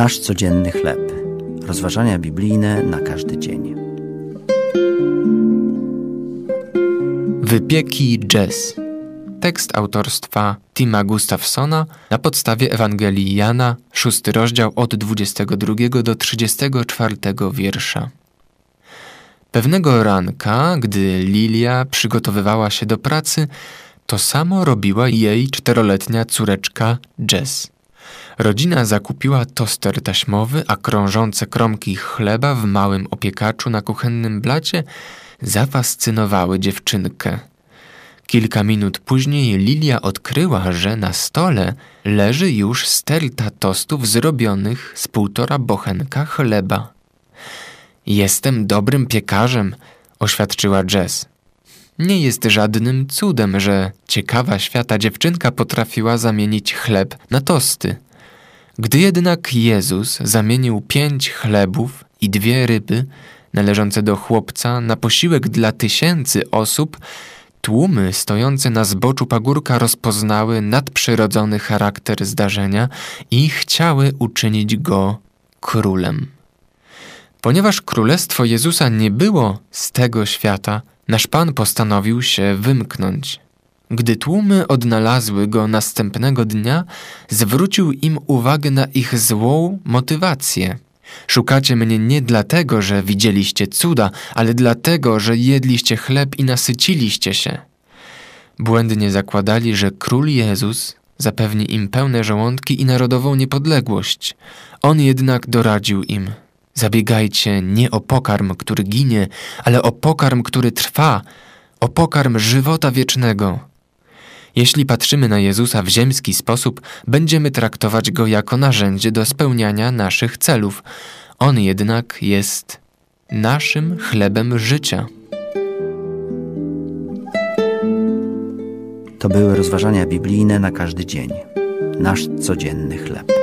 Nasz codzienny chleb. Rozważania biblijne na każdy dzień. Wypieki Jazz. Tekst autorstwa Tima Gustafsona na podstawie Ewangelii Jana, szósty rozdział od 22 do 34 wiersza. Pewnego ranka, gdy Lilia przygotowywała się do pracy, to samo robiła jej czteroletnia córeczka Jess. Rodzina zakupiła toster taśmowy, a krążące kromki chleba w małym opiekaczu na kuchennym blacie zafascynowały dziewczynkę. Kilka minut później Lilia odkryła, że na stole leży już sterta tostów zrobionych z półtora bochenka chleba. Jestem dobrym piekarzem, oświadczyła Jess. Nie jest żadnym cudem, że ciekawa świata dziewczynka potrafiła zamienić chleb na tosty. Gdy jednak Jezus zamienił pięć chlebów i dwie ryby należące do chłopca na posiłek dla tysięcy osób, tłumy stojące na zboczu pagórka rozpoznały nadprzyrodzony charakter zdarzenia i chciały uczynić go królem. Ponieważ królestwo Jezusa nie było z tego świata, nasz Pan postanowił się wymknąć. Gdy tłumy odnalazły go następnego dnia, zwrócił im uwagę na ich złą motywację. Szukacie mnie nie dlatego, że widzieliście cuda, ale dlatego, że jedliście chleb i nasyciliście się. Błędnie zakładali, że król Jezus zapewni im pełne żołądki i narodową niepodległość. On jednak doradził im: Zabiegajcie nie o pokarm, który ginie, ale o pokarm, który trwa, o pokarm żywota wiecznego. Jeśli patrzymy na Jezusa w ziemski sposób, będziemy traktować go jako narzędzie do spełniania naszych celów. On jednak jest naszym chlebem życia. To były rozważania biblijne na każdy dzień. Nasz codzienny chleb.